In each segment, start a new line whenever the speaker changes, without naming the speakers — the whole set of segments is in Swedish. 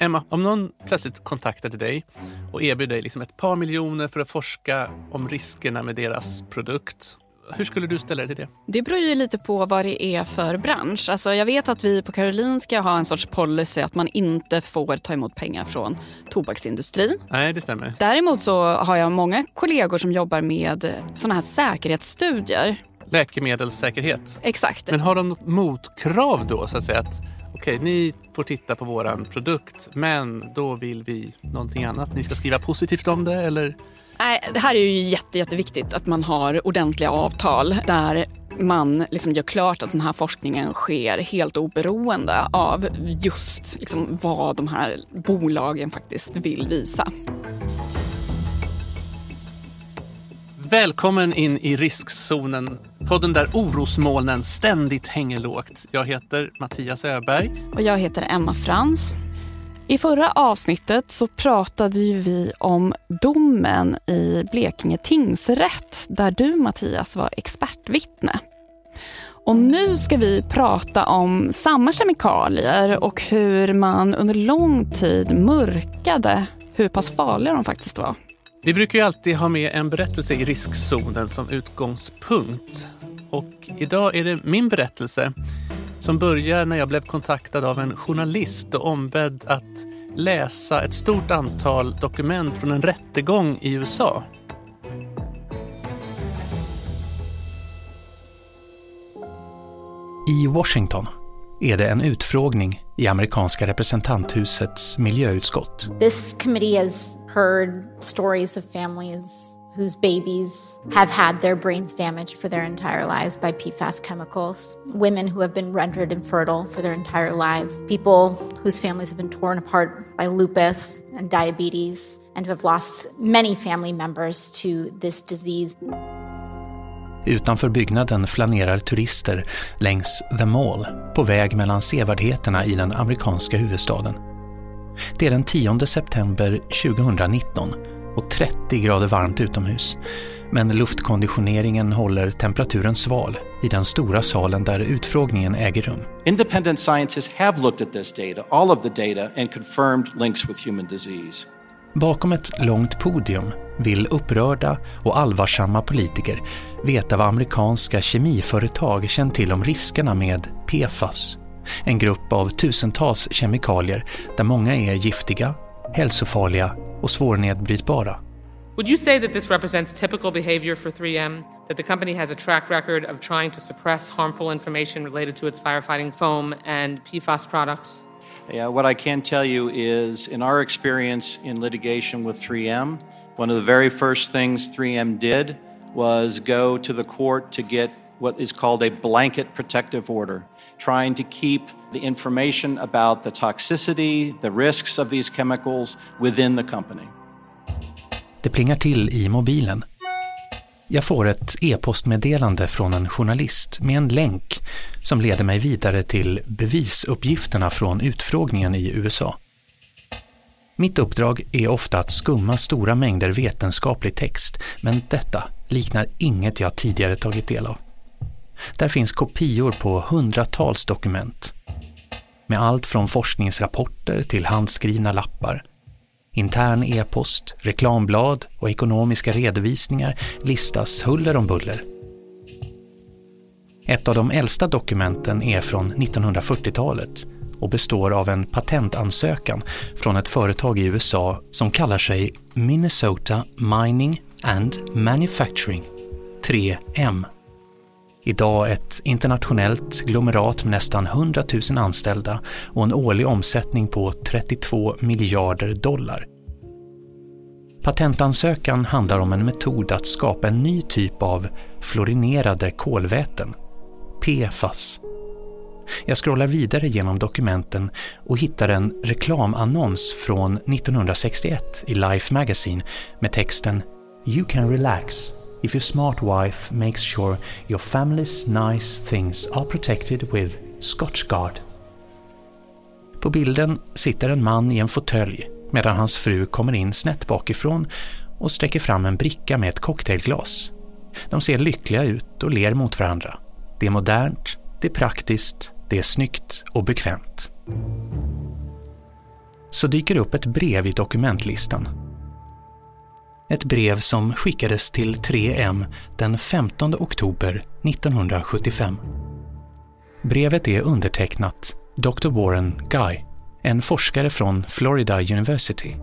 Emma, om någon plötsligt kontaktade dig och erbjöd dig liksom ett par miljoner för att forska om riskerna med deras produkt. Hur skulle du ställa dig till det?
Det beror ju lite på vad det är för bransch. Alltså jag vet att vi på Karolinska har en sorts policy att man inte får ta emot pengar från tobaksindustrin.
Nej, det stämmer.
Däremot så har jag många kollegor som jobbar med såna här säkerhetsstudier.
Läkemedelssäkerhet.
Exakt.
Men har de något motkrav då så att säga? Att okej, ni får titta på våran produkt, men då vill vi någonting annat. Ni ska skriva positivt om det eller?
Nej, det här är ju jätte, jätteviktigt att man har ordentliga avtal där man liksom gör klart att den här forskningen sker helt oberoende av just liksom vad de här bolagen faktiskt vill visa.
Välkommen in i riskzonen, podden där orosmolnen ständigt hänger lågt. Jag heter Mattias Öberg.
Och jag heter Emma Frans. I förra avsnittet så pratade ju vi om domen i Blekinge tingsrätt där du Mattias var expertvittne. Och nu ska vi prata om samma kemikalier och hur man under lång tid mörkade hur pass farliga de faktiskt var.
Vi brukar ju alltid ha med en berättelse i riskzonen som utgångspunkt. Och idag är det min berättelse som börjar när jag blev kontaktad av en journalist och ombedd att läsa ett stort antal dokument från en rättegång i USA.
I Washington är det en utfrågning i amerikanska representanthusets miljöutskott.
This committee has heard stories of families whose babies have had their brains damaged for their entire lives by PFAS chemicals, women who have been rendered infertile for their entire lives, people whose families have been torn apart by lupus and diabetes, and who have lost many family members to this disease.
Utanför byggnaden flanerar turister längs The Mall på väg mellan sevärdheterna i den amerikanska huvudstaden. Det är den 10 september 2019 och 30 grader varmt utomhus. Men luftkonditioneringen håller temperaturen sval i den stora salen där utfrågningen äger rum.
Independent scientists have looked at this data, all of the data, and confirmed links with human disease.
Bakom ett långt podium vill upprörda och allvarsamma politiker veta vad amerikanska kemiföretag känt till om riskerna med PFAS. En grupp av tusentals kemikalier där många är giftiga, hälsofarliga och svårnedbrytbara.
Would you say that this represents typical behavior for 3M? That the company has a track record of trying to suppress harmful information related to its firefighting foam and PFAS products?
Yeah, what I can tell you is, in our experience in litigation with 3M, one of the very first things 3M did was go to the court to get what is called a blanket protective order, trying to keep the information about the toxicity, the risks of these chemicals within the company.
Det plingar till i mobilen. Jag får ett e-postmeddelande från en journalist med en länk som leder mig vidare till bevisuppgifterna från utfrågningen i USA. Mitt uppdrag är ofta att skumma stora mängder vetenskaplig text, men detta liknar inget jag tidigare tagit del av. Där finns kopior på hundratals dokument. Med allt från forskningsrapporter till handskrivna lappar. Intern e-post, reklamblad och ekonomiska redovisningar listas huller om buller. Ett av de äldsta dokumenten är från 1940-talet och består av en patentansökan från ett företag i USA som kallar sig Minnesota Mining and Manufacturing, 3M. Idag ett internationellt glomerat med nästan 100 000 anställda och en årlig omsättning på 32 miljarder dollar. Patentansökan handlar om en metod att skapa en ny typ av fluorinerade kolväten, PFAS. Jag scrollar vidare genom dokumenten och hittar en reklamannons från 1961 i Life Magazine med texten “You can relax if your smart wife makes sure your family's nice things are protected with Scotchgard. På bilden sitter en man i en fåtölj medan hans fru kommer in snett bakifrån och sträcker fram en bricka med ett cocktailglas. De ser lyckliga ut och ler mot varandra. Det är modernt, det är praktiskt, det är snyggt och bekvämt. så dyker upp ett brev i dokumentlistan. Ett brev som skickades till 3M den 15 oktober 1975. Brevet är undertecknat Dr. Warren Guy, en forskare från Florida University.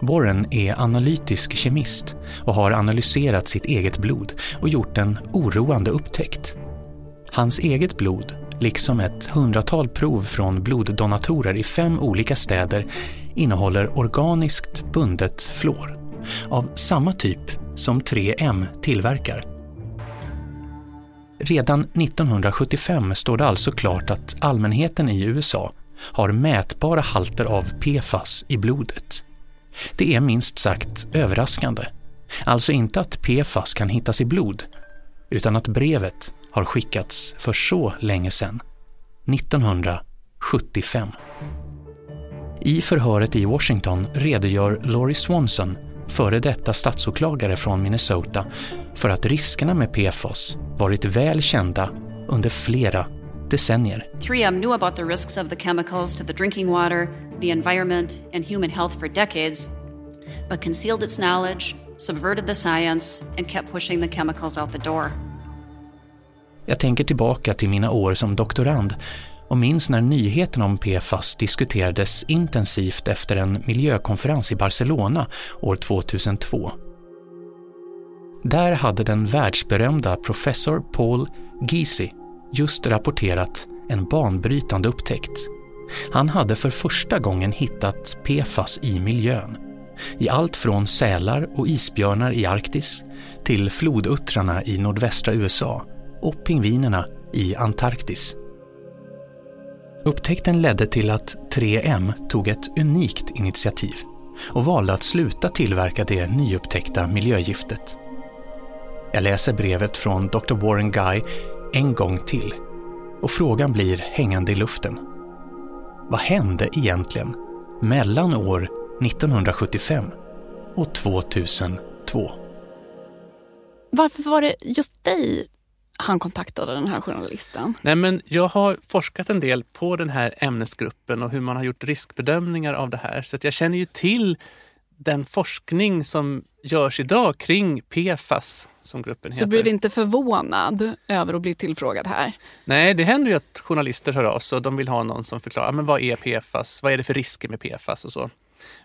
Warren är analytisk kemist och har analyserat sitt eget blod och gjort en oroande upptäckt. Hans eget blod, liksom ett hundratal prov från bloddonatorer i fem olika städer, innehåller organiskt bundet fluor av samma typ som 3M tillverkar. Redan 1975 står det alltså klart att allmänheten i USA har mätbara halter av PFAS i blodet. Det är minst sagt överraskande. Alltså inte att PFAS kan hittas i blod, utan att brevet har skickats för så länge sedan. 1975. I förhöret i Washington redogör Laurie Swanson, före detta statsåklagare från Minnesota, för att riskerna med PFAS varit väl kända under flera decennier.
3M knew about the risks of the chemicals to the drinking water, the environment, and human health for decades, but concealed its knowledge, subverted the science, and kept pushing the chemicals out the door.
Jag tänker tillbaka till mina år som doktorand och minns när nyheten om PFAS diskuterades intensivt efter en miljökonferens i Barcelona år 2002. Där hade den världsberömda professor Paul Gysi just rapporterat en banbrytande upptäckt. Han hade för första gången hittat PFAS i miljön. I allt från sälar och isbjörnar i Arktis till floduttrarna i nordvästra USA och pingvinerna i Antarktis. Upptäckten ledde till att 3M tog ett unikt initiativ och valde att sluta tillverka det nyupptäckta miljögiftet. Jag läser brevet från Dr. Warren Guy en gång till och frågan blir hängande i luften. Vad hände egentligen mellan år 1975 och 2002?
Varför var det just dig han kontaktade den här journalisten?
Nej, men jag har forskat en del på den här ämnesgruppen och hur man har gjort riskbedömningar av det här. Så att jag känner ju till den forskning som görs idag kring PFAS som gruppen
Så
heter.
du blev inte förvånad över att bli tillfrågad här?
Nej, det händer ju att journalister hör av sig och de vill ha någon som förklarar men vad är PFAS, vad är det för risker med PFAS och så.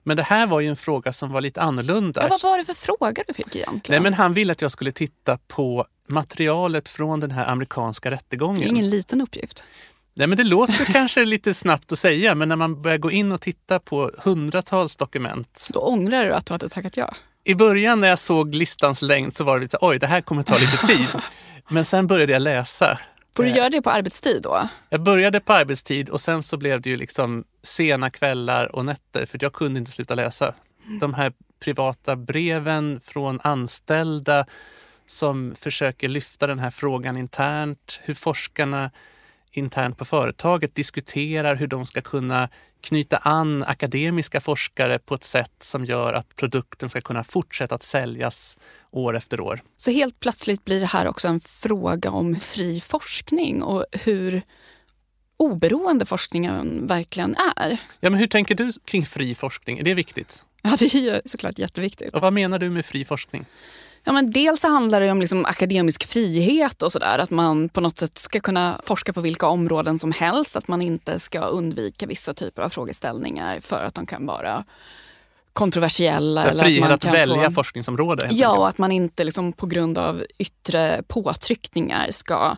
Men det här var ju en fråga som var lite annorlunda.
Ja, vad var det för fråga du fick egentligen?
Nej, men han ville att jag skulle titta på materialet från den här amerikanska rättegången.
Det är ingen liten uppgift.
Nej, men det låter kanske lite snabbt att säga, men när man börjar gå in och titta på hundratals dokument.
Då ångrar du att du hade tackat ja?
I början när jag såg listans längd så var det lite oj, det här kommer ta lite tid. Men sen började jag läsa.
Får du göra det på arbetstid då?
Jag började på arbetstid och sen så blev det ju liksom sena kvällar och nätter för jag kunde inte sluta läsa. De här privata breven från anställda som försöker lyfta den här frågan internt, hur forskarna internt på företaget diskuterar hur de ska kunna knyta an akademiska forskare på ett sätt som gör att produkten ska kunna fortsätta att säljas år efter år.
Så helt plötsligt blir det här också en fråga om fri forskning och hur oberoende forskningen verkligen är.
Ja, men hur tänker du kring fri forskning? Är det viktigt?
Ja, det är ju såklart jätteviktigt.
Och vad menar du med fri forskning?
Ja, men dels så handlar det om liksom akademisk frihet och sådär. Att man på något sätt ska kunna forska på vilka områden som helst. Att man inte ska undvika vissa typer av frågeställningar för att de kan vara kontroversiella.
Så
eller
frihet
att, man
att
kan
välja
få...
forskningsområde?
Ja, och att man inte liksom på grund av yttre påtryckningar ska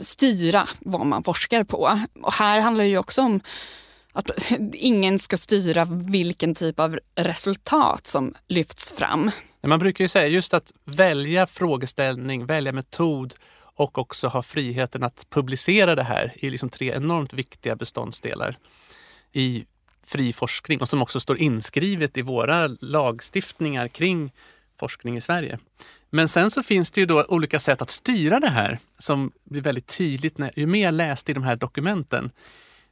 styra vad man forskar på. Och här handlar det ju också om att ingen ska styra vilken typ av resultat som lyfts fram.
Man brukar ju säga just att välja frågeställning, välja metod och också ha friheten att publicera det här är liksom tre enormt viktiga beståndsdelar i fri forskning och som också står inskrivet i våra lagstiftningar kring forskning i Sverige. Men sen så finns det ju då olika sätt att styra det här som blir väldigt tydligt när, ju mer jag läste i de här dokumenten.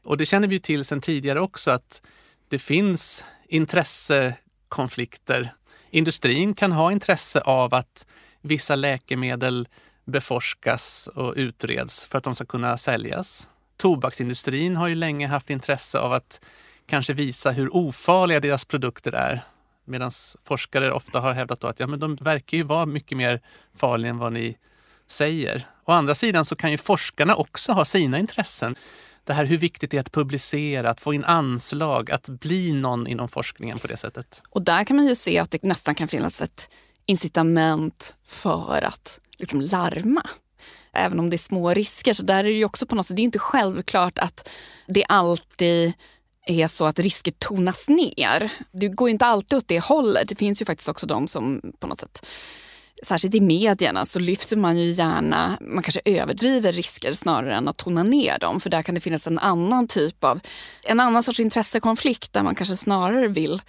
Och det känner vi ju till sedan tidigare också att det finns intressekonflikter. Industrin kan ha intresse av att vissa läkemedel beforskas och utreds för att de ska kunna säljas. Tobaksindustrin har ju länge haft intresse av att kanske visa hur ofarliga deras produkter är. Medan forskare ofta har hävdat att ja, men de verkar ju vara mycket mer farliga än vad ni säger. Å andra sidan så kan ju forskarna också ha sina intressen. Det här hur viktigt det är att publicera, att få in anslag, att bli någon inom forskningen på det sättet.
Och där kan man ju se att det nästan kan finnas ett incitament för att liksom larma. Även om det är små risker så där är det ju också på något sätt, det är inte självklart att det alltid är så att risker tonas ner. Det går ju inte alltid åt det hållet. Det finns ju faktiskt också de som på något sätt särskilt i medierna så lyfter man ju gärna, man kanske överdriver risker snarare än att tona ner dem. För där kan det finnas en annan typ av, en annan sorts intressekonflikt där man kanske snarare vill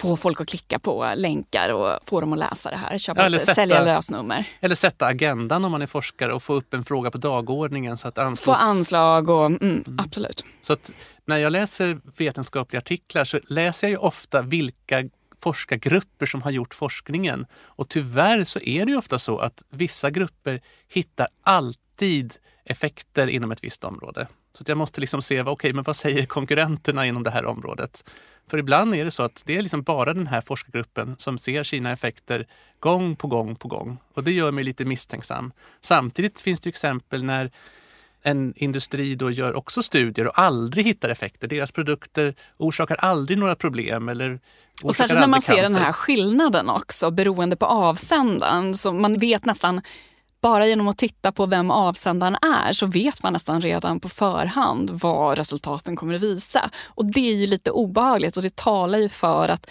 få folk att klicka på länkar och få dem att läsa det här. Köpa ja, sätta, sälja lösnummer.
Eller sätta agendan om man är forskare och få upp en fråga på dagordningen. Så att
anslås... Få anslag och mm, mm. absolut.
Så att när jag läser vetenskapliga artiklar så läser jag ju ofta vilka forskargrupper som har gjort forskningen. Och tyvärr så är det ju ofta så att vissa grupper hittar alltid effekter inom ett visst område. Så jag måste liksom se, okej, okay, men vad säger konkurrenterna inom det här området? För ibland är det så att det är liksom bara den här forskargruppen som ser sina effekter gång på gång på gång. Och det gör mig lite misstänksam. Samtidigt finns det exempel när en industri då gör också studier och aldrig hittar effekter. Deras produkter orsakar aldrig några problem. Eller
och särskilt när man ser den här skillnaden också beroende på avsändaren. Så man vet nästan bara genom att titta på vem avsändaren är så vet man nästan redan på förhand vad resultaten kommer att visa. Och det är ju lite obehagligt och det talar ju för att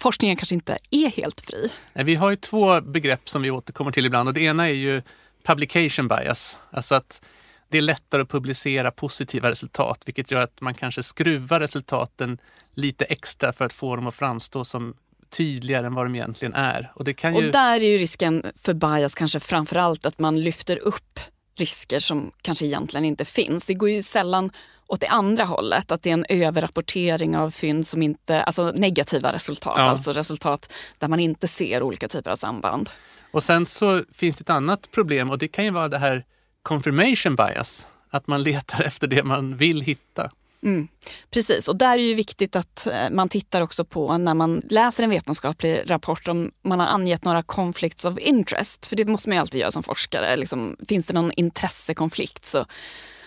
forskningen kanske inte är helt fri.
Vi har ju två begrepp som vi återkommer till ibland och det ena är ju publication bias. Alltså att det är lättare att publicera positiva resultat vilket gör att man kanske skruvar resultaten lite extra för att få dem att framstå som tydligare än vad de egentligen är.
Och, det kan ju... och där är ju risken för bias kanske framförallt att man lyfter upp risker som kanske egentligen inte finns. Det går ju sällan åt det andra hållet, att det är en överrapportering av fynd som inte, alltså negativa resultat, ja. alltså resultat där man inte ser olika typer av samband.
Och sen så finns det ett annat problem och det kan ju vara det här confirmation bias, att man letar efter det man vill hitta.
Mm, precis, och där är det viktigt att eh, man tittar också på när man läser en vetenskaplig rapport om man har angett några conflicts of interest. För det måste man ju alltid göra som forskare. Liksom, finns det någon intressekonflikt så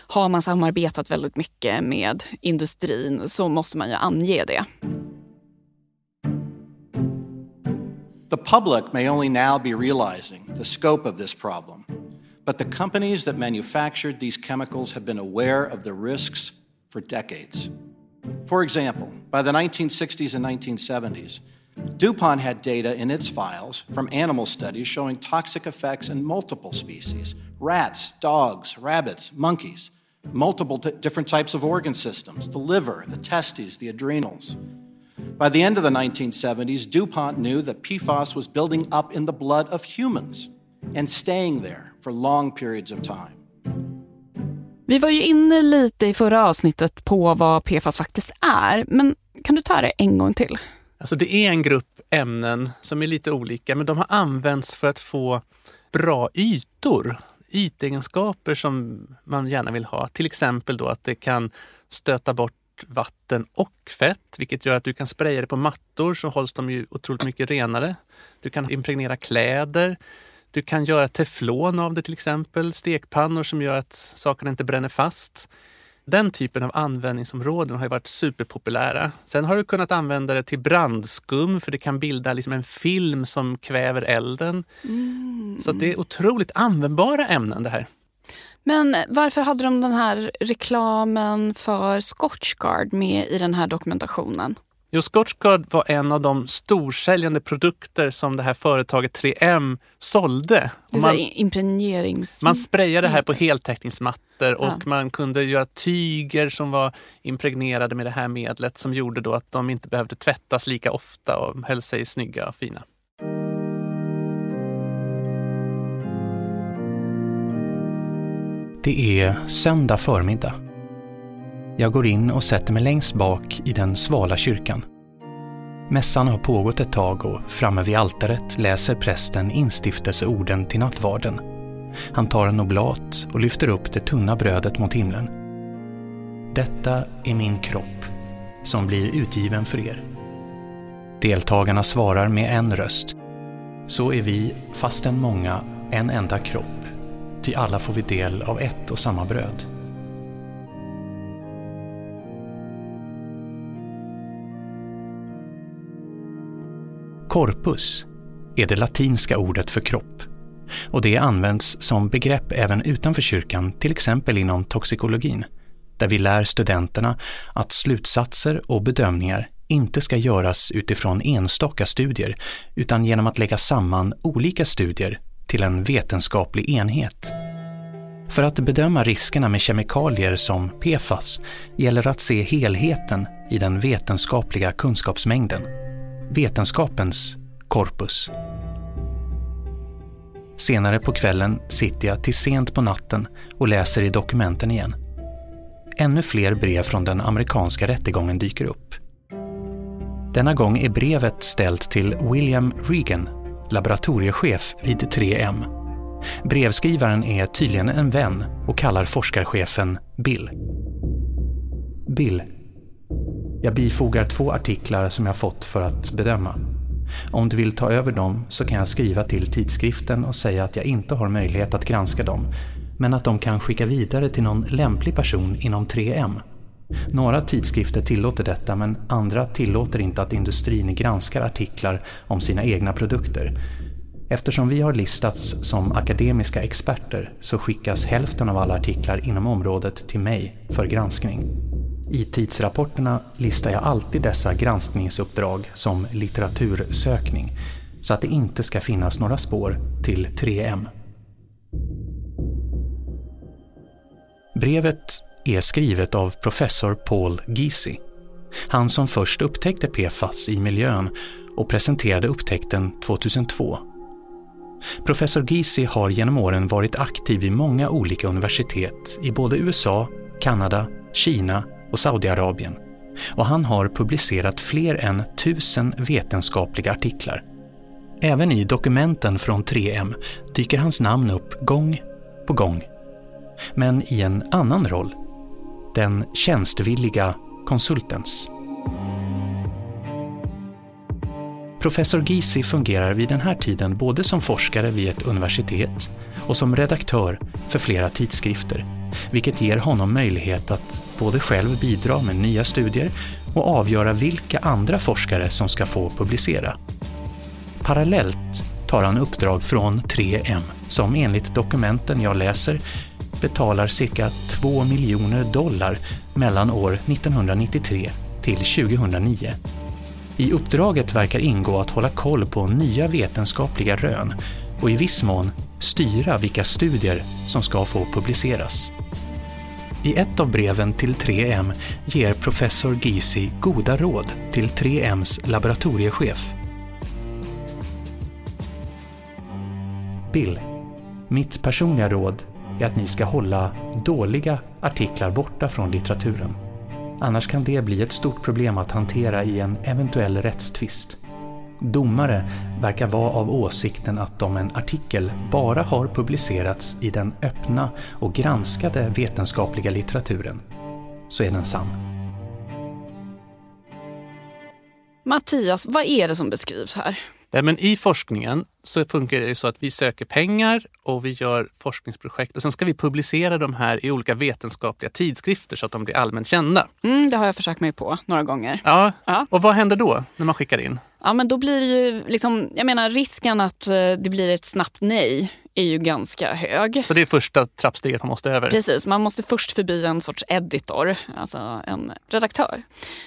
har man samarbetat väldigt mycket med industrin så måste man ju ange det.
The public may only now be realizing the scope of this problem. But the companies that manufactured these chemicals have been aware of the risks for decades. For example, by the 1960s and 1970s, DuPont had data in its files from animal studies showing toxic effects in multiple species rats, dogs, rabbits, monkeys, multiple t- different types of organ systems the liver, the testes, the adrenals. By the end of the 1970s, DuPont knew that PFAS was building up in the blood of humans and staying there for long periods of time.
Vi var ju inne lite i förra avsnittet på vad PFAS faktiskt är, men kan du ta det en gång till?
Alltså det är en grupp ämnen som är lite olika, men de har använts för att få bra ytor. Ytegenskaper som man gärna vill ha. Till exempel då att det kan stöta bort vatten och fett, vilket gör att du kan spraya det på mattor så hålls de ju otroligt mycket renare. Du kan impregnera kläder. Du kan göra teflon av det till exempel, stekpannor som gör att sakerna inte bränner fast. Den typen av användningsområden har varit superpopulära. Sen har du kunnat använda det till brandskum för det kan bilda liksom en film som kväver elden. Mm. Så det är otroligt användbara ämnen det här.
Men varför hade de den här reklamen för Scotchgard med i den här dokumentationen?
Jo, Scotchgard var en av de storsäljande produkter som det här företaget 3M sålde.
Man, impregnerings...
Man sprayade det här på heltäckningsmattor och ja. man kunde göra tyger som var impregnerade med det här medlet som gjorde då att de inte behövde tvättas lika ofta och höll sig snygga och fina.
Det är söndag förmiddag. Jag går in och sätter mig längst bak i den svala kyrkan. Mässan har pågått ett tag och framme vid altaret läser prästen instiftelseorden till nattvarden. Han tar en oblat och lyfter upp det tunna brödet mot himlen. Detta är min kropp, som blir utgiven för er. Deltagarna svarar med en röst. Så är vi, fastän många, en enda kropp, ty alla får vi del av ett och samma bröd. Corpus är det latinska ordet för kropp och det används som begrepp även utanför kyrkan, till exempel inom toxikologin, där vi lär studenterna att slutsatser och bedömningar inte ska göras utifrån enstaka studier utan genom att lägga samman olika studier till en vetenskaplig enhet. För att bedöma riskerna med kemikalier som PFAS gäller att se helheten i den vetenskapliga kunskapsmängden. Vetenskapens korpus. Senare på kvällen sitter jag till sent på natten och läser i dokumenten igen. Ännu fler brev från den amerikanska rättegången dyker upp. Denna gång är brevet ställt till William Regan, laboratoriechef vid 3M. Brevskrivaren är tydligen en vän och kallar forskarchefen Bill. Bill. Jag bifogar två artiklar som jag fått för att bedöma. Om du vill ta över dem så kan jag skriva till tidskriften och säga att jag inte har möjlighet att granska dem, men att de kan skicka vidare till någon lämplig person inom 3M. Några tidskrifter tillåter detta men andra tillåter inte att industrin granskar artiklar om sina egna produkter. Eftersom vi har listats som akademiska experter så skickas hälften av alla artiklar inom området till mig för granskning. I tidsrapporterna listar jag alltid dessa granskningsuppdrag som litteratursökning så att det inte ska finnas några spår till 3M. Brevet är skrivet av professor Paul Gysi. Han som först upptäckte PFAS i miljön och presenterade upptäckten 2002. Professor Gysi har genom åren varit aktiv vid många olika universitet i både USA, Kanada, Kina och Saudiarabien och han har publicerat fler än tusen vetenskapliga artiklar. Även i dokumenten från 3M dyker hans namn upp gång på gång. Men i en annan roll. Den tjänstvilliga konsultens. Professor Gysi fungerar vid den här tiden både som forskare vid ett universitet och som redaktör för flera tidskrifter, vilket ger honom möjlighet att både själv bidra med nya studier och avgöra vilka andra forskare som ska få publicera. Parallellt tar han uppdrag från 3M som enligt dokumenten jag läser betalar cirka 2 miljoner dollar mellan år 1993 till 2009. I uppdraget verkar ingå att hålla koll på nya vetenskapliga rön och i viss mån styra vilka studier som ska få publiceras. I ett av breven till 3M ger professor Gysi goda råd till 3Ms laboratoriechef. Bill, mitt personliga råd är att ni ska hålla dåliga artiklar borta från litteraturen. Annars kan det bli ett stort problem att hantera i en eventuell rättstvist. Domare verkar vara av åsikten att om en artikel bara har publicerats i den öppna och granskade vetenskapliga litteraturen så är den sann.
Mattias, vad är det som beskrivs här?
Nej, men I forskningen så funkar det så att vi söker pengar och vi gör forskningsprojekt och sen ska vi publicera de här i olika vetenskapliga tidskrifter så att de blir allmänt kända.
Mm, det har jag försökt mig på några gånger.
Ja.
Ja.
Och vad händer då när man skickar in?
Ja, men då blir det ju liksom, jag menar risken att eh, det blir ett snabbt nej är ju ganska hög.
Så det är första trappsteget man måste över.
Precis, man måste först förbi en sorts editor, alltså en redaktör,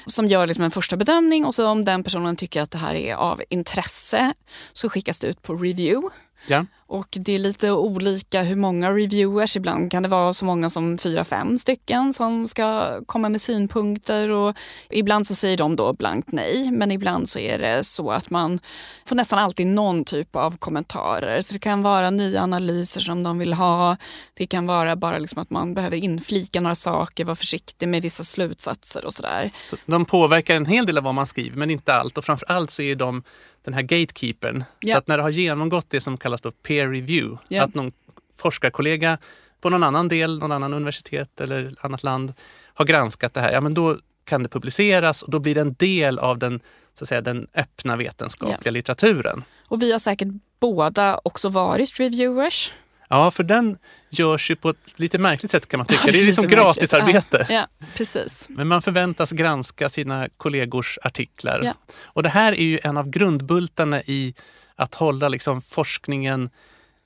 som gör liksom en första bedömning och så om den personen tycker att det här är av intresse så skickas det ut på review.
Ja.
Och det är lite olika hur många reviewers, ibland kan det vara så många som fyra, fem stycken som ska komma med synpunkter och ibland så säger de då blankt nej, men ibland så är det så att man får nästan alltid någon typ av kommentarer. Så det kan vara nya analyser som de vill ha, det kan vara bara liksom att man behöver inflika några saker, vara försiktig med vissa slutsatser och sådär.
Så de påverkar en hel del av vad man skriver, men inte allt. Och framför allt så är de den här gatekeepern.
Ja.
Så att när det har genomgått det som kallas då peer review,
Ja.
att någon forskarkollega på någon annan del, någon annan universitet eller annat land har granskat det här, ja men då kan det publiceras och då blir det en del av den, så att säga, den öppna vetenskapliga
Ja.
litteraturen.
Och vi har säkert båda också varit reviewers.
Ja, för den görs ju på ett lite märkligt sätt kan man tycka. Det är liksom gratisarbete.
Ja, ja, precis.
Men man förväntas granska sina kollegors artiklar.
Ja.
Och det här är ju en av grundbultarna i att hålla liksom forskningen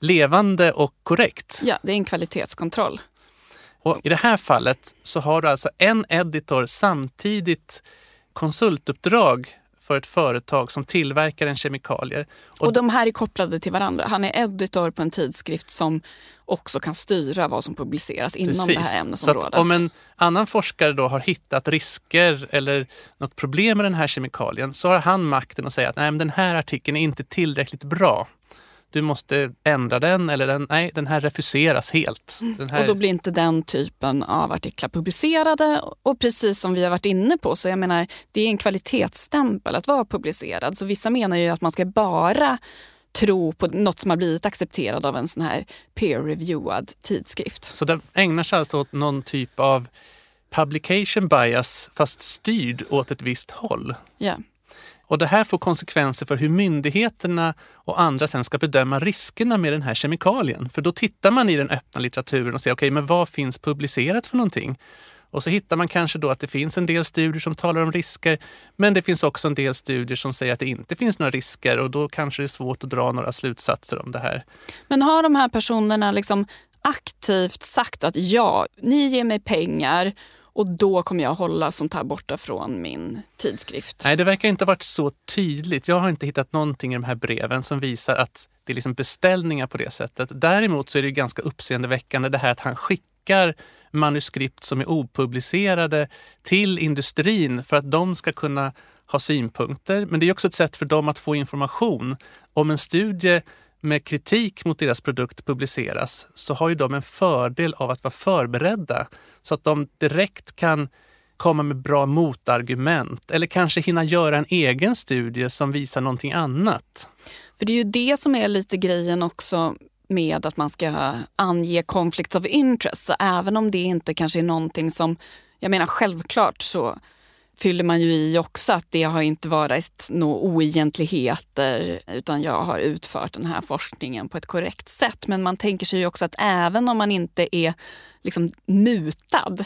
levande och korrekt.
Ja, det är en kvalitetskontroll.
Och I det här fallet så har du alltså en editor samtidigt konsultuppdrag för ett företag som tillverkar en kemikalie.
Och, de här är kopplade till varandra. Han är editor på en tidskrift som också kan styra vad som publiceras inom det här
Så
ämnesområdet.
att om en annan forskare då har hittat risker eller något problem med den här kemikalien så har han makten att säga att nej, men den här artikeln är inte tillräckligt bra. Du måste ändra den eller den, nej, den här refuseras helt. Den här,
Mm. Och då blir inte den typen av artiklar publicerade. Och precis som vi har varit inne på, så jag menar, det är en kvalitetsstämpel att vara publicerad. Så vissa menar ju att man ska bara tro på något som har blivit accepterad av en sån här peer-reviewad tidskrift.
Så den ägnar sig alltså åt någon typ av publication bias fast styrd åt ett visst håll.
Ja.
Och det här får konsekvenser för hur myndigheterna och andra sen ska bedöma riskerna med den här kemikalien. För då tittar man i den öppna litteraturen och ser, okej, men vad finns publicerat för någonting? Och så hittar man kanske då att det finns en del studier som talar om risker, men det finns också en del studier som säger att det inte finns några risker och då kanske det är svårt att dra några slutsatser om det här.
Men har de här personerna liksom aktivt sagt att ja, ni ger mig pengar och då kommer jag hålla sånt här borta från min tidskrift?
Nej, det verkar inte ha varit så tydligt. Jag har inte hittat någonting i de här breven som visar att det är liksom beställningar på det sättet. Däremot så är det ganska uppseendeväckande det här att han skickar manuskript som är opublicerade till industrin för att de ska kunna ha synpunkter. Men det är också ett sätt för dem att få information. Om en studie med kritik mot deras produkt publiceras så har ju de en fördel av att vara förberedda så att de direkt kan komma med bra motargument eller kanske hinna göra en egen studie som visar någonting annat.
För det är ju det som är lite grejen också med att man ska ange conflicts of interest. Så även om det inte kanske är någonting som, jag menar självklart så fyller man ju i också att det har inte varit några oegentligheter utan jag har utfört den här forskningen på ett korrekt sätt. Men man tänker sig ju också att även om man inte är liksom mutad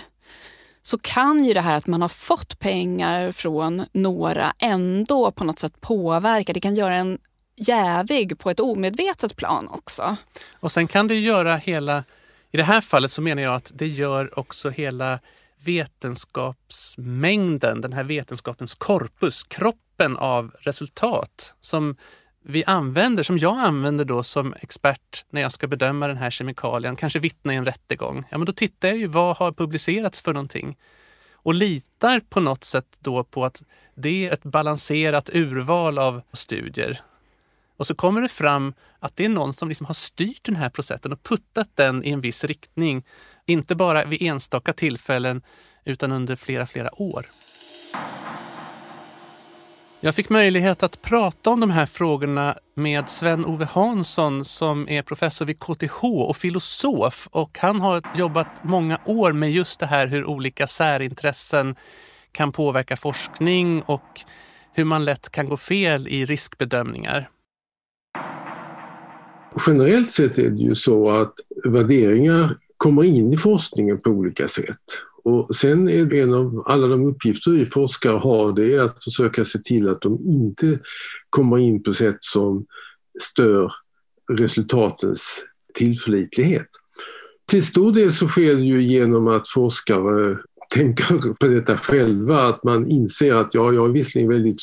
så kan ju det här att man har fått pengar från några ändå på något sätt påverka. Det kan göra en jävig på ett omedvetet plan också.
Och sen kan det göra hela, i det här fallet så menar jag att det gör också hela vetenskapsmängden, den här vetenskapens korpus, kroppen av resultat som vi använder, som jag använder då som expert när jag ska bedöma den här kemikalien, kanske vittna i en rättegång. Ja, men då tittar jag ju vad har publicerats för någonting och litar på något sätt då på att det är ett balanserat urval av studier. Och så kommer det fram att det är någon som liksom har styrt den här processen och puttat den i en viss riktning. Inte bara vid enstaka tillfällen utan under flera, flera år. Jag fick möjlighet att prata om de här frågorna med Sven-Ove Hansson som är professor vid KTH och filosof och han har jobbat många år med just det här hur olika särintressen kan påverka forskning och hur man lätt kan gå fel i riskbedömningar.
Generellt sett är det ju så att värderingar kommer in i forskningen på olika sätt. Och sen är det en av alla de uppgifter vi forskare har, det är att försöka se till att de inte kommer in på sätt som stör resultatens tillförlitlighet. Till stor del så sker det ju genom att forskare tänker på detta själva, att man inser att ja, jag är visserligen väldigt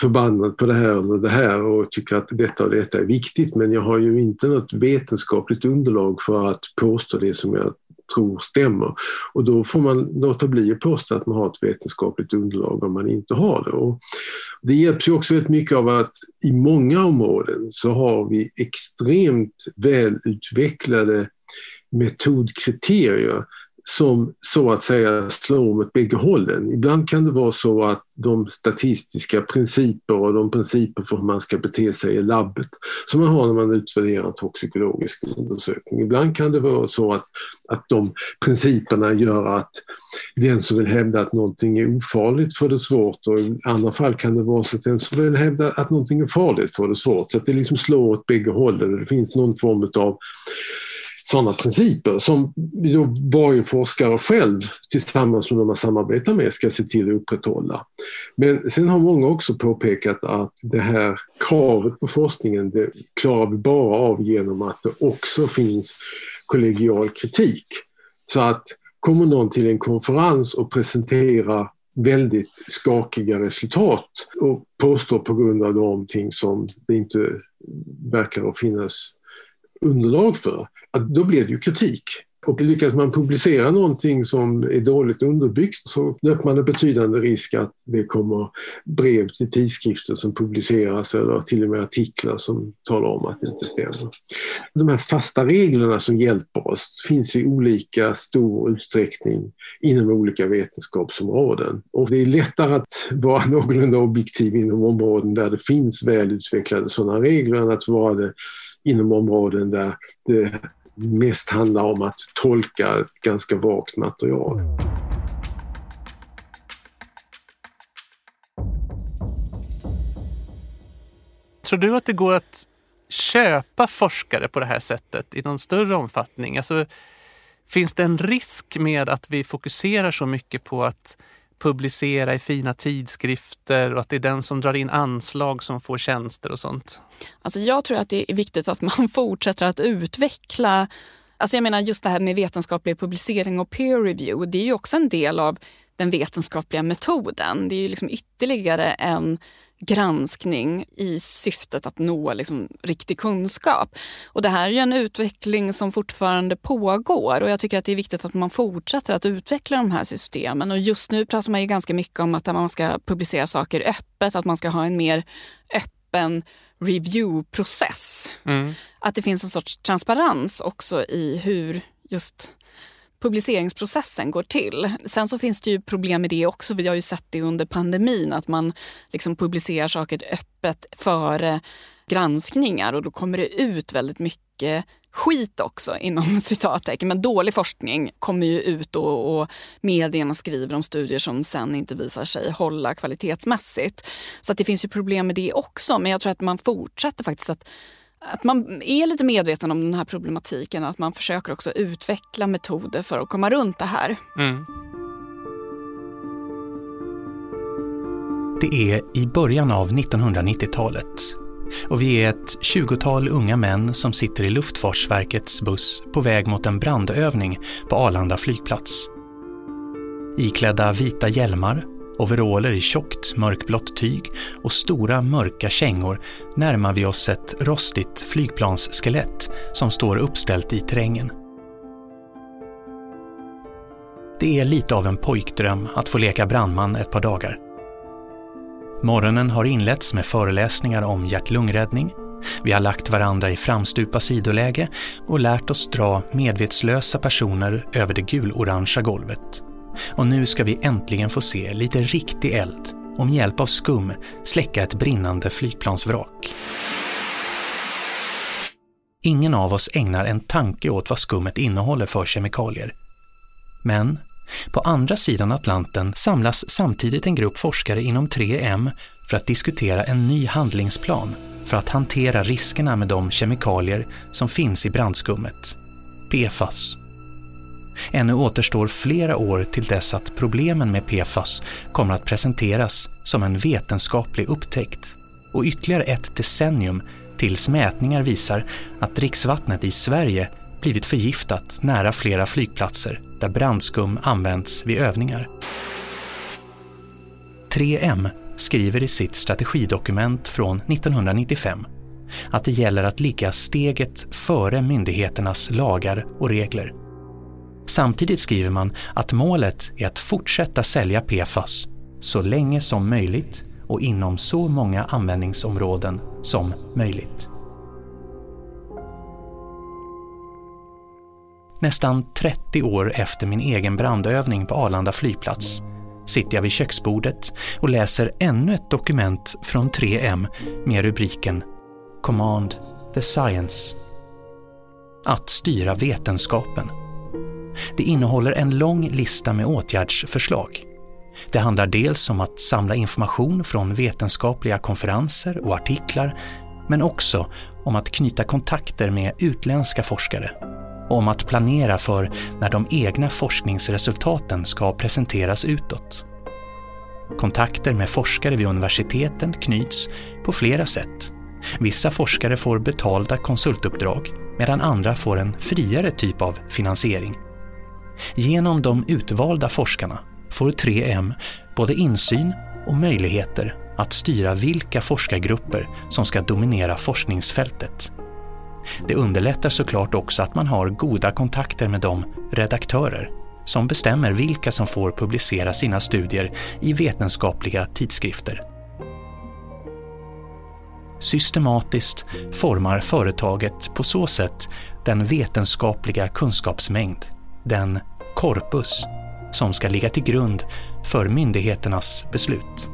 förbannad på det här och det här och tycker att detta och detta är viktigt men jag har ju inte något vetenskapligt underlag för att påstå det som jag tror stämmer. Och då får man låta bli att påstå att man har ett vetenskapligt underlag om man inte har det. Och det hjälps ju också väldigt mycket av att i många områden så har vi extremt välutvecklade metodkriterier som så att säga slår åt bägge hållen. Ibland kan det vara så att de statistiska principer och de principer för hur man ska bete sig i labbet som man har när man utvärderar en toxikologisk undersökning. Ibland kan det vara så att, att de principerna gör att den som vill hävda att någonting är ofarligt får det svårt och i andra fall kan det vara så att den som vill hävda att någonting är farligt får det svårt. Så att det liksom slår åt bägge hållen. Det finns någon form av sådana principer som då varje forskare själv tillsammans med de man samarbetar med ska se till att upprätthålla. Men sen har många också påpekat att det här kravet på forskningen det klarar vi bara av genom att det också finns kollegial kritik. Så att kommer någon till en konferens och presenterar väldigt skakiga resultat och påstår på grund av någonting som det inte verkar att finnas underlag för, då blir det ju kritik. Och lyckas man publicera någonting som är dåligt underbyggt så löper man en betydande risk att det kommer brev till tidskrifter som publiceras eller till och med artiklar som talar om att det inte stämmer. De här fasta reglerna som hjälper oss finns i olika stor utsträckning inom olika vetenskapsområden. Och det är lättare att vara någorlunda objektiv inom områden där det finns välutvecklade sådana regler än att vara det inom områden där det mest handlar om att tolka ett ganska vagt material.
Tror du att det går att köpa forskare på det här sättet i någon större omfattning? Alltså, finns det en risk med att vi fokuserar så mycket på att publicera i fina tidskrifter och att det är den som drar in anslag som får tjänster och sånt?
Alltså jag tror att det är viktigt att man fortsätter att utveckla Alltså jag menar just det här med vetenskaplig publicering och peer review, det är ju också en del av den vetenskapliga metoden. Det är ju liksom ytterligare en granskning i syftet att nå liksom riktig kunskap. Och det här är ju en utveckling som fortfarande pågår och jag tycker att det är viktigt att man fortsätter att utveckla de här systemen. Och just nu pratar man ju ganska mycket om att man ska publicera saker öppet, att man ska ha en mer öppen review-process. Mm. Att det finns en sorts transparens också i hur just publiceringsprocessen går till. Sen så finns det ju problem med det också. Vi har ju sett det under pandemin att man liksom publicerar saker öppet före granskningar och då kommer det ut väldigt mycket skit också inom citattecken. Men dålig forskning kommer ju ut och, och medierna skriver om studier som sen inte visar sig hålla kvalitetsmässigt. Så att det finns ju problem med det också. Men jag tror att man fortsätter faktiskt att att man är lite medveten om den här problematiken och att man försöker också utveckla metoder för att komma runt det här. Mm.
Det är i början av 1990-talet och vi är ett tjugotal unga män som sitter i Luftfartsverkets buss på väg mot en brandövning på Arlanda flygplats. Iklädda vita hjälmar overaller i tjockt mörkblått tyg och stora mörka kängor närmar vi oss ett rostigt flygplansskelett som står uppställt i terrängen. Det är lite av en pojkdröm att få leka brandman ett par dagar. Morgonen har inletts med föreläsningar om hjärt-lungräddning. Vi har lagt varandra i framstupa sidoläge och lärt oss dra medvetslösa personer över det gulorangea golvet. Och nu ska vi äntligen få se lite riktig eld och med hjälp av skum släcka ett brinnande flygplansvrak. Ingen av oss ägnar en tanke åt vad skummet innehåller för kemikalier. Men på andra sidan Atlanten samlas samtidigt en grupp forskare inom 3M för att diskutera en ny handlingsplan för att hantera riskerna med de kemikalier som finns i brandskummet, PFAS. Ännu återstår flera år till dess att problemen med PFAS kommer att presenteras som en vetenskaplig upptäckt och ytterligare ett decennium tills mätningar visar att dricksvattnet i Sverige blivit förgiftat nära flera flygplatser där brandskum används vid övningar. 3M skriver i sitt strategidokument från 1995 att det gäller att ligga steget före myndigheternas lagar och regler. Samtidigt skriver man att målet är att fortsätta sälja PFAS så länge som möjligt och inom så många användningsområden som möjligt. Nästan 30 år efter min egen brandövning på Arlanda flygplats sitter jag vid köksbordet och läser ännu ett dokument från 3M med rubriken Command the Science. Att styra vetenskapen. Det innehåller en lång lista med åtgärdsförslag. Det handlar dels om att samla information från vetenskapliga konferenser och artiklar, men också om att knyta kontakter med utländska forskare och om att planera för när de egna forskningsresultaten ska presenteras utåt. Kontakter med forskare vid universiteten knyts på flera sätt. Vissa forskare får betalda konsultuppdrag medan andra får en friare typ av finansiering. Genom de utvalda forskarna får 3M både insyn och möjligheter att styra vilka forskargrupper som ska dominera forskningsfältet. Det underlättar såklart också att man har goda kontakter med de redaktörer som bestämmer vilka som får publicera sina studier i vetenskapliga tidskrifter. Systematiskt formar företaget på så sätt den vetenskapliga kunskapsmängd, den korpus, som ska ligga till grund för myndigheternas beslut.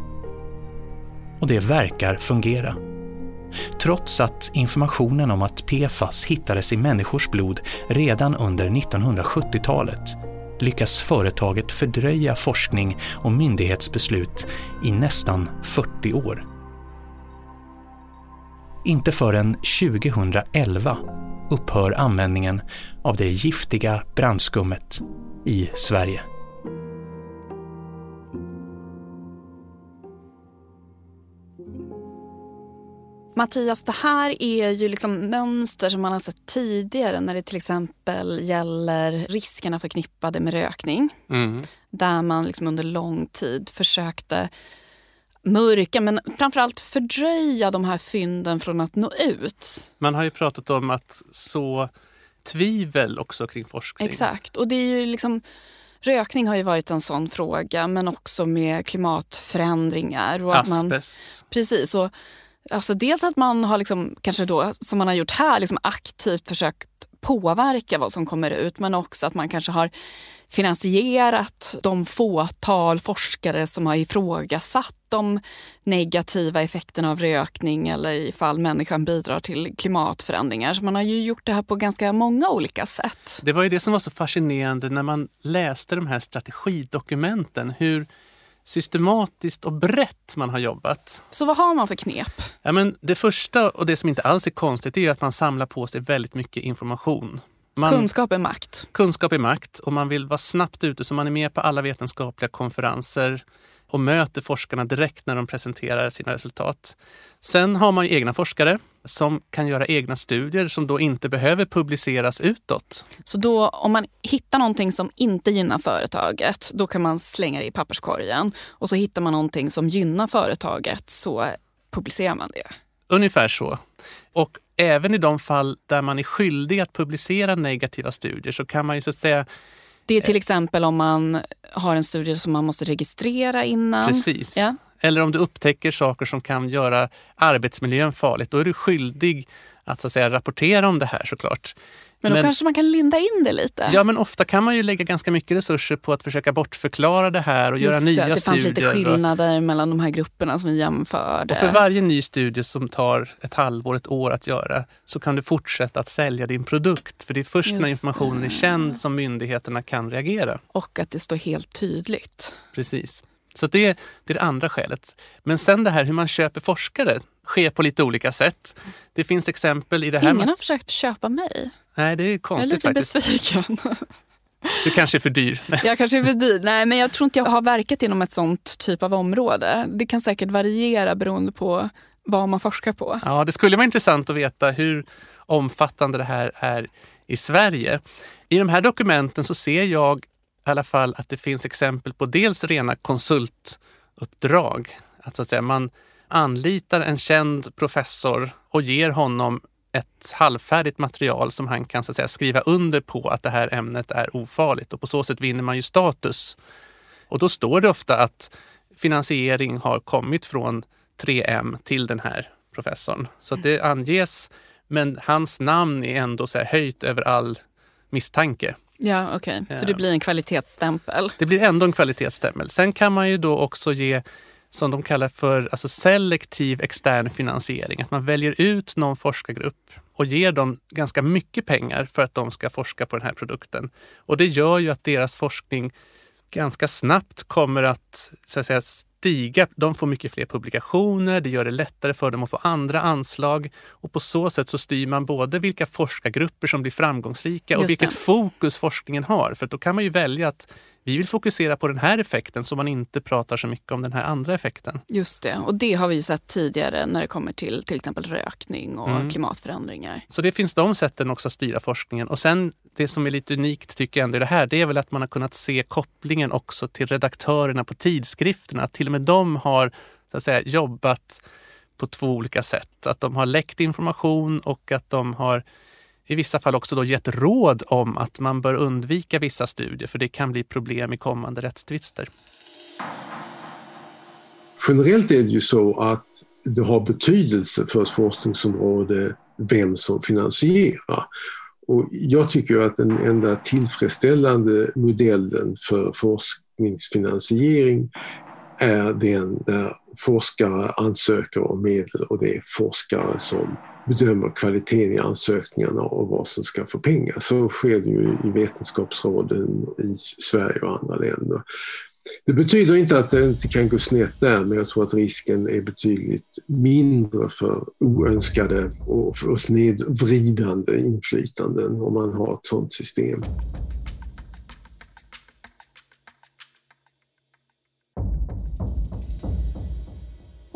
Och det verkar fungera. Trots att informationen om att PFAS hittades i människors blod redan under 1970-talet lyckas företaget fördröja forskning och myndighetsbeslut i nästan 40 år. Inte förrän 2011 upphör användningen av det giftiga brandskummet i Sverige.
Mattias, det här är ju liksom mönster som man har sett tidigare när det till exempel gäller riskerna förknippade med rökning. Mm. Där man liksom under lång tid försökte mörka men framförallt fördröja de här fynden från att nå ut.
Man har ju pratat om att så tvivel också kring forskning.
Exakt, och det är ju liksom Rökning har ju varit en sån fråga men också med klimatförändringar.
Och Asbest.
Man, precis. Och Alltså dels att man har, liksom, kanske då, som man har gjort här, liksom aktivt försökt påverka vad som kommer ut men också att man kanske har finansierat de fåtal forskare som har ifrågasatt de negativa effekterna av rökning eller ifall människan bidrar till klimatförändringar. Så man har ju gjort det här på ganska många olika sätt.
Det var ju det som var så fascinerande när man läste de här strategidokumenten. Hur systematiskt och brett man har jobbat.
Så vad har man för knep?
Ja, men det första och det som inte alls är konstigt är att man samlar på sig väldigt mycket information. Man,
kunskap är makt.
Kunskap är makt och man vill vara snabbt ute så man är med på alla vetenskapliga konferenser och möter forskarna direkt när de presenterar sina resultat. Sen har man ju egna forskare som kan göra egna studier som då inte behöver publiceras utåt.
Så då om man hittar någonting som inte gynnar företaget, då kan man slänga det i papperskorgen. Och så hittar man någonting som gynnar företaget så publicerar man det.
Ungefär så. Och även i de fall där man är skyldig att publicera negativa studier så kan man ju så att säga
det är till exempel om man har en studie som man måste registrera innan.
Precis. Ja. Eller om du upptäcker saker som kan göra arbetsmiljön farligt. Då är du skyldig att, så att säga, rapportera om det här såklart.
Men då men, kanske man kan linda in det lite?
Ja, men ofta kan man ju lägga ganska mycket resurser på att försöka bortförklara det här och
Just
göra nya
det, det
studier.
Det fanns lite skillnader och, mellan de här grupperna som vi jämförde.
Och för varje ny studie som tar ett halvår, ett år att göra så kan du fortsätta att sälja din produkt. För det är först Just när informationen det. är känd som myndigheterna kan reagera.
Och att det står helt tydligt.
Precis. Så det, är det andra skälet. Men sen det här hur man köper forskare sker på lite olika sätt. Det finns exempel i det här.
Ingen har försökt köpa mig.
Nej, det är konstigt
jag är
lite
faktiskt. besviken.
Du kanske är för dyr.
Jag kanske är för dyr. Nej, men jag tror inte jag har verkat inom ett sånt typ av område. Det kan säkert variera beroende på vad man forskar på.
Ja, det skulle vara intressant att veta hur omfattande det här är i Sverige. I de här dokumenten så ser jag i alla fall att det finns exempel på dels rena konsultuppdrag. Att, så att säga, man anlitar en känd professor och ger honom ett halvfärdigt material som han kan så att säga, skriva under på att det här ämnet är ofarligt och på så sätt vinner man ju status. Och då står det ofta att finansiering har kommit från 3M till den här professorn. Så att det anges, men hans namn är ändå så här höjt över all misstanke.
Ja, okej. Okay. Så det blir en kvalitetsstämpel?
Det blir ändå en kvalitetsstämpel. Sen kan man ju då också ge som de kallar för alltså selektiv extern finansiering. Att man väljer ut någon forskargrupp och ger dem ganska mycket pengar för att de ska forska på den här produkten. Och det gör ju att deras forskning ganska snabbt kommer att, så att säga, stiga. De får mycket fler publikationer, det gör det lättare för dem att få andra anslag och på så sätt så styr man både vilka forskargrupper som blir framgångsrika och vilket fokus forskningen har. För då kan man ju välja att vi vill fokusera på den här effekten så man inte pratar så mycket om den här andra effekten.
Just det, och det har vi ju sett tidigare när det kommer till till exempel rökning och mm. klimatförändringar.
Så det finns de sätten också att styra forskningen. Och sen det som är lite unikt tycker jag ändå i det här, det är väl att man har kunnat se kopplingen också till redaktörerna på tidskrifterna. Att till och med de har så att säga, jobbat på två olika sätt. Att de har läckt information och att de har i vissa fall också då gett råd om att man bör undvika vissa studier för det kan bli problem i kommande rättstvister.
Generellt är det ju så att det har betydelse för ett forskningsområde vem som finansierar. Och jag tycker att den enda tillfredsställande modellen för forskningsfinansiering är den där forskare ansöker om medel och det är forskare som bedömer kvaliteten i ansökningarna och vad som ska få pengar. Så sker det ju i vetenskapsråden i Sverige och andra länder. Det betyder inte att det inte kan gå snett där, men jag tror att risken är betydligt mindre för oönskade och för snedvridande inflytanden om man har ett sådant system.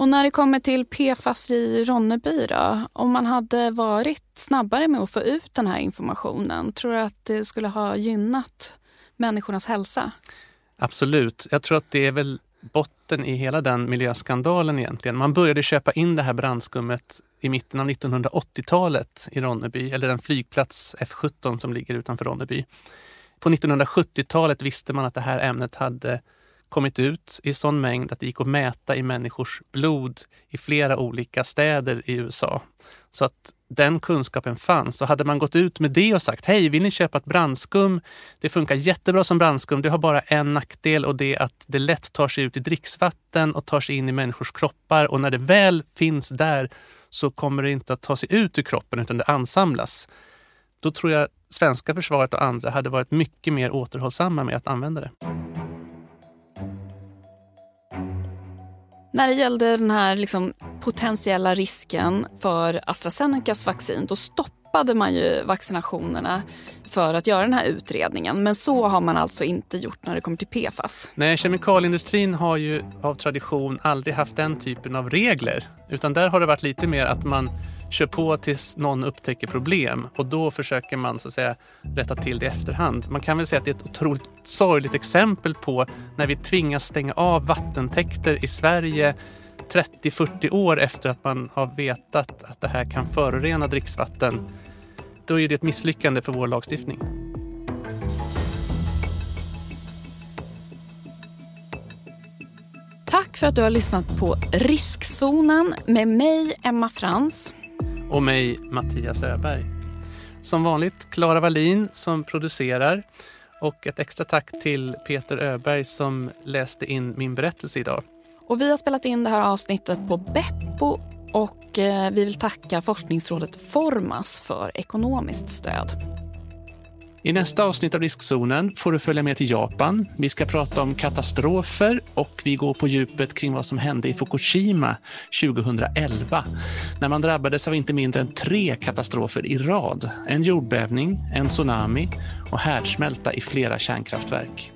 Och när det kommer till PFAS i Ronneby då, om man hade varit snabbare med att få ut den här informationen, tror du att det skulle ha gynnat människornas hälsa?
Absolut. Jag tror att det är väl botten i hela den miljöskandalen egentligen. Man började köpa in det här brandskummet i mitten av 1980-talet i Ronneby, eller den flygplats F17 som ligger utanför Ronneby. På 1970-talet visste man att det här ämnet hade kommit ut i sån mängd att det gick att mäta i människors blod i flera olika städer i USA. Så att den kunskapen fanns. Och hade man gått ut med det och sagt hej, vill ni köpa ett brandskum? Det funkar jättebra som brandskum. Det har bara en nackdel och det är att det lätt tar sig ut i dricksvatten och tar sig in i människors kroppar. Och när det väl finns där så kommer det inte att ta sig ut ur kroppen utan det ansamlas. Då tror jag svenska försvaret och andra hade varit mycket mer återhållsamma med att använda det.
När det gällde den här liksom potentiella risken för AstraZenecas vaccin, då stoppade man ju vaccinationerna för att göra den här utredningen. Men så har man alltså inte gjort när det kommer till PFAS.
Nej, kemikalieindustrin har ju av tradition aldrig haft den typen av regler. Utan där har det varit lite mer att man kör på tills någon upptäcker problem och då försöker man så att säga rätta till det i efterhand. Man kan väl säga att det är ett otroligt sorgligt exempel på när vi tvingas stänga av vattentäkter i Sverige 30-40 år efter att man har vetat att det här kan förorena dricksvatten. Då är det ett misslyckande för vår lagstiftning.
Tack för att du har lyssnat på Riskzonen med mig, Emma Frans
och mig, Mattias Öberg. Som vanligt Klara Wallin som producerar och ett extra tack till Peter Öberg som läste in min berättelse idag.
Och vi har spelat in det här avsnittet på Beppo och eh, vi vill tacka forskningsrådet Formas för ekonomiskt stöd.
I nästa avsnitt av Riskzonen får du följa med till Japan. Vi ska prata om katastrofer och vi går på djupet kring vad som hände i Fukushima 2011 när man drabbades av inte mindre än tre katastrofer i rad. En jordbävning, en tsunami och härdsmälta i flera kärnkraftverk.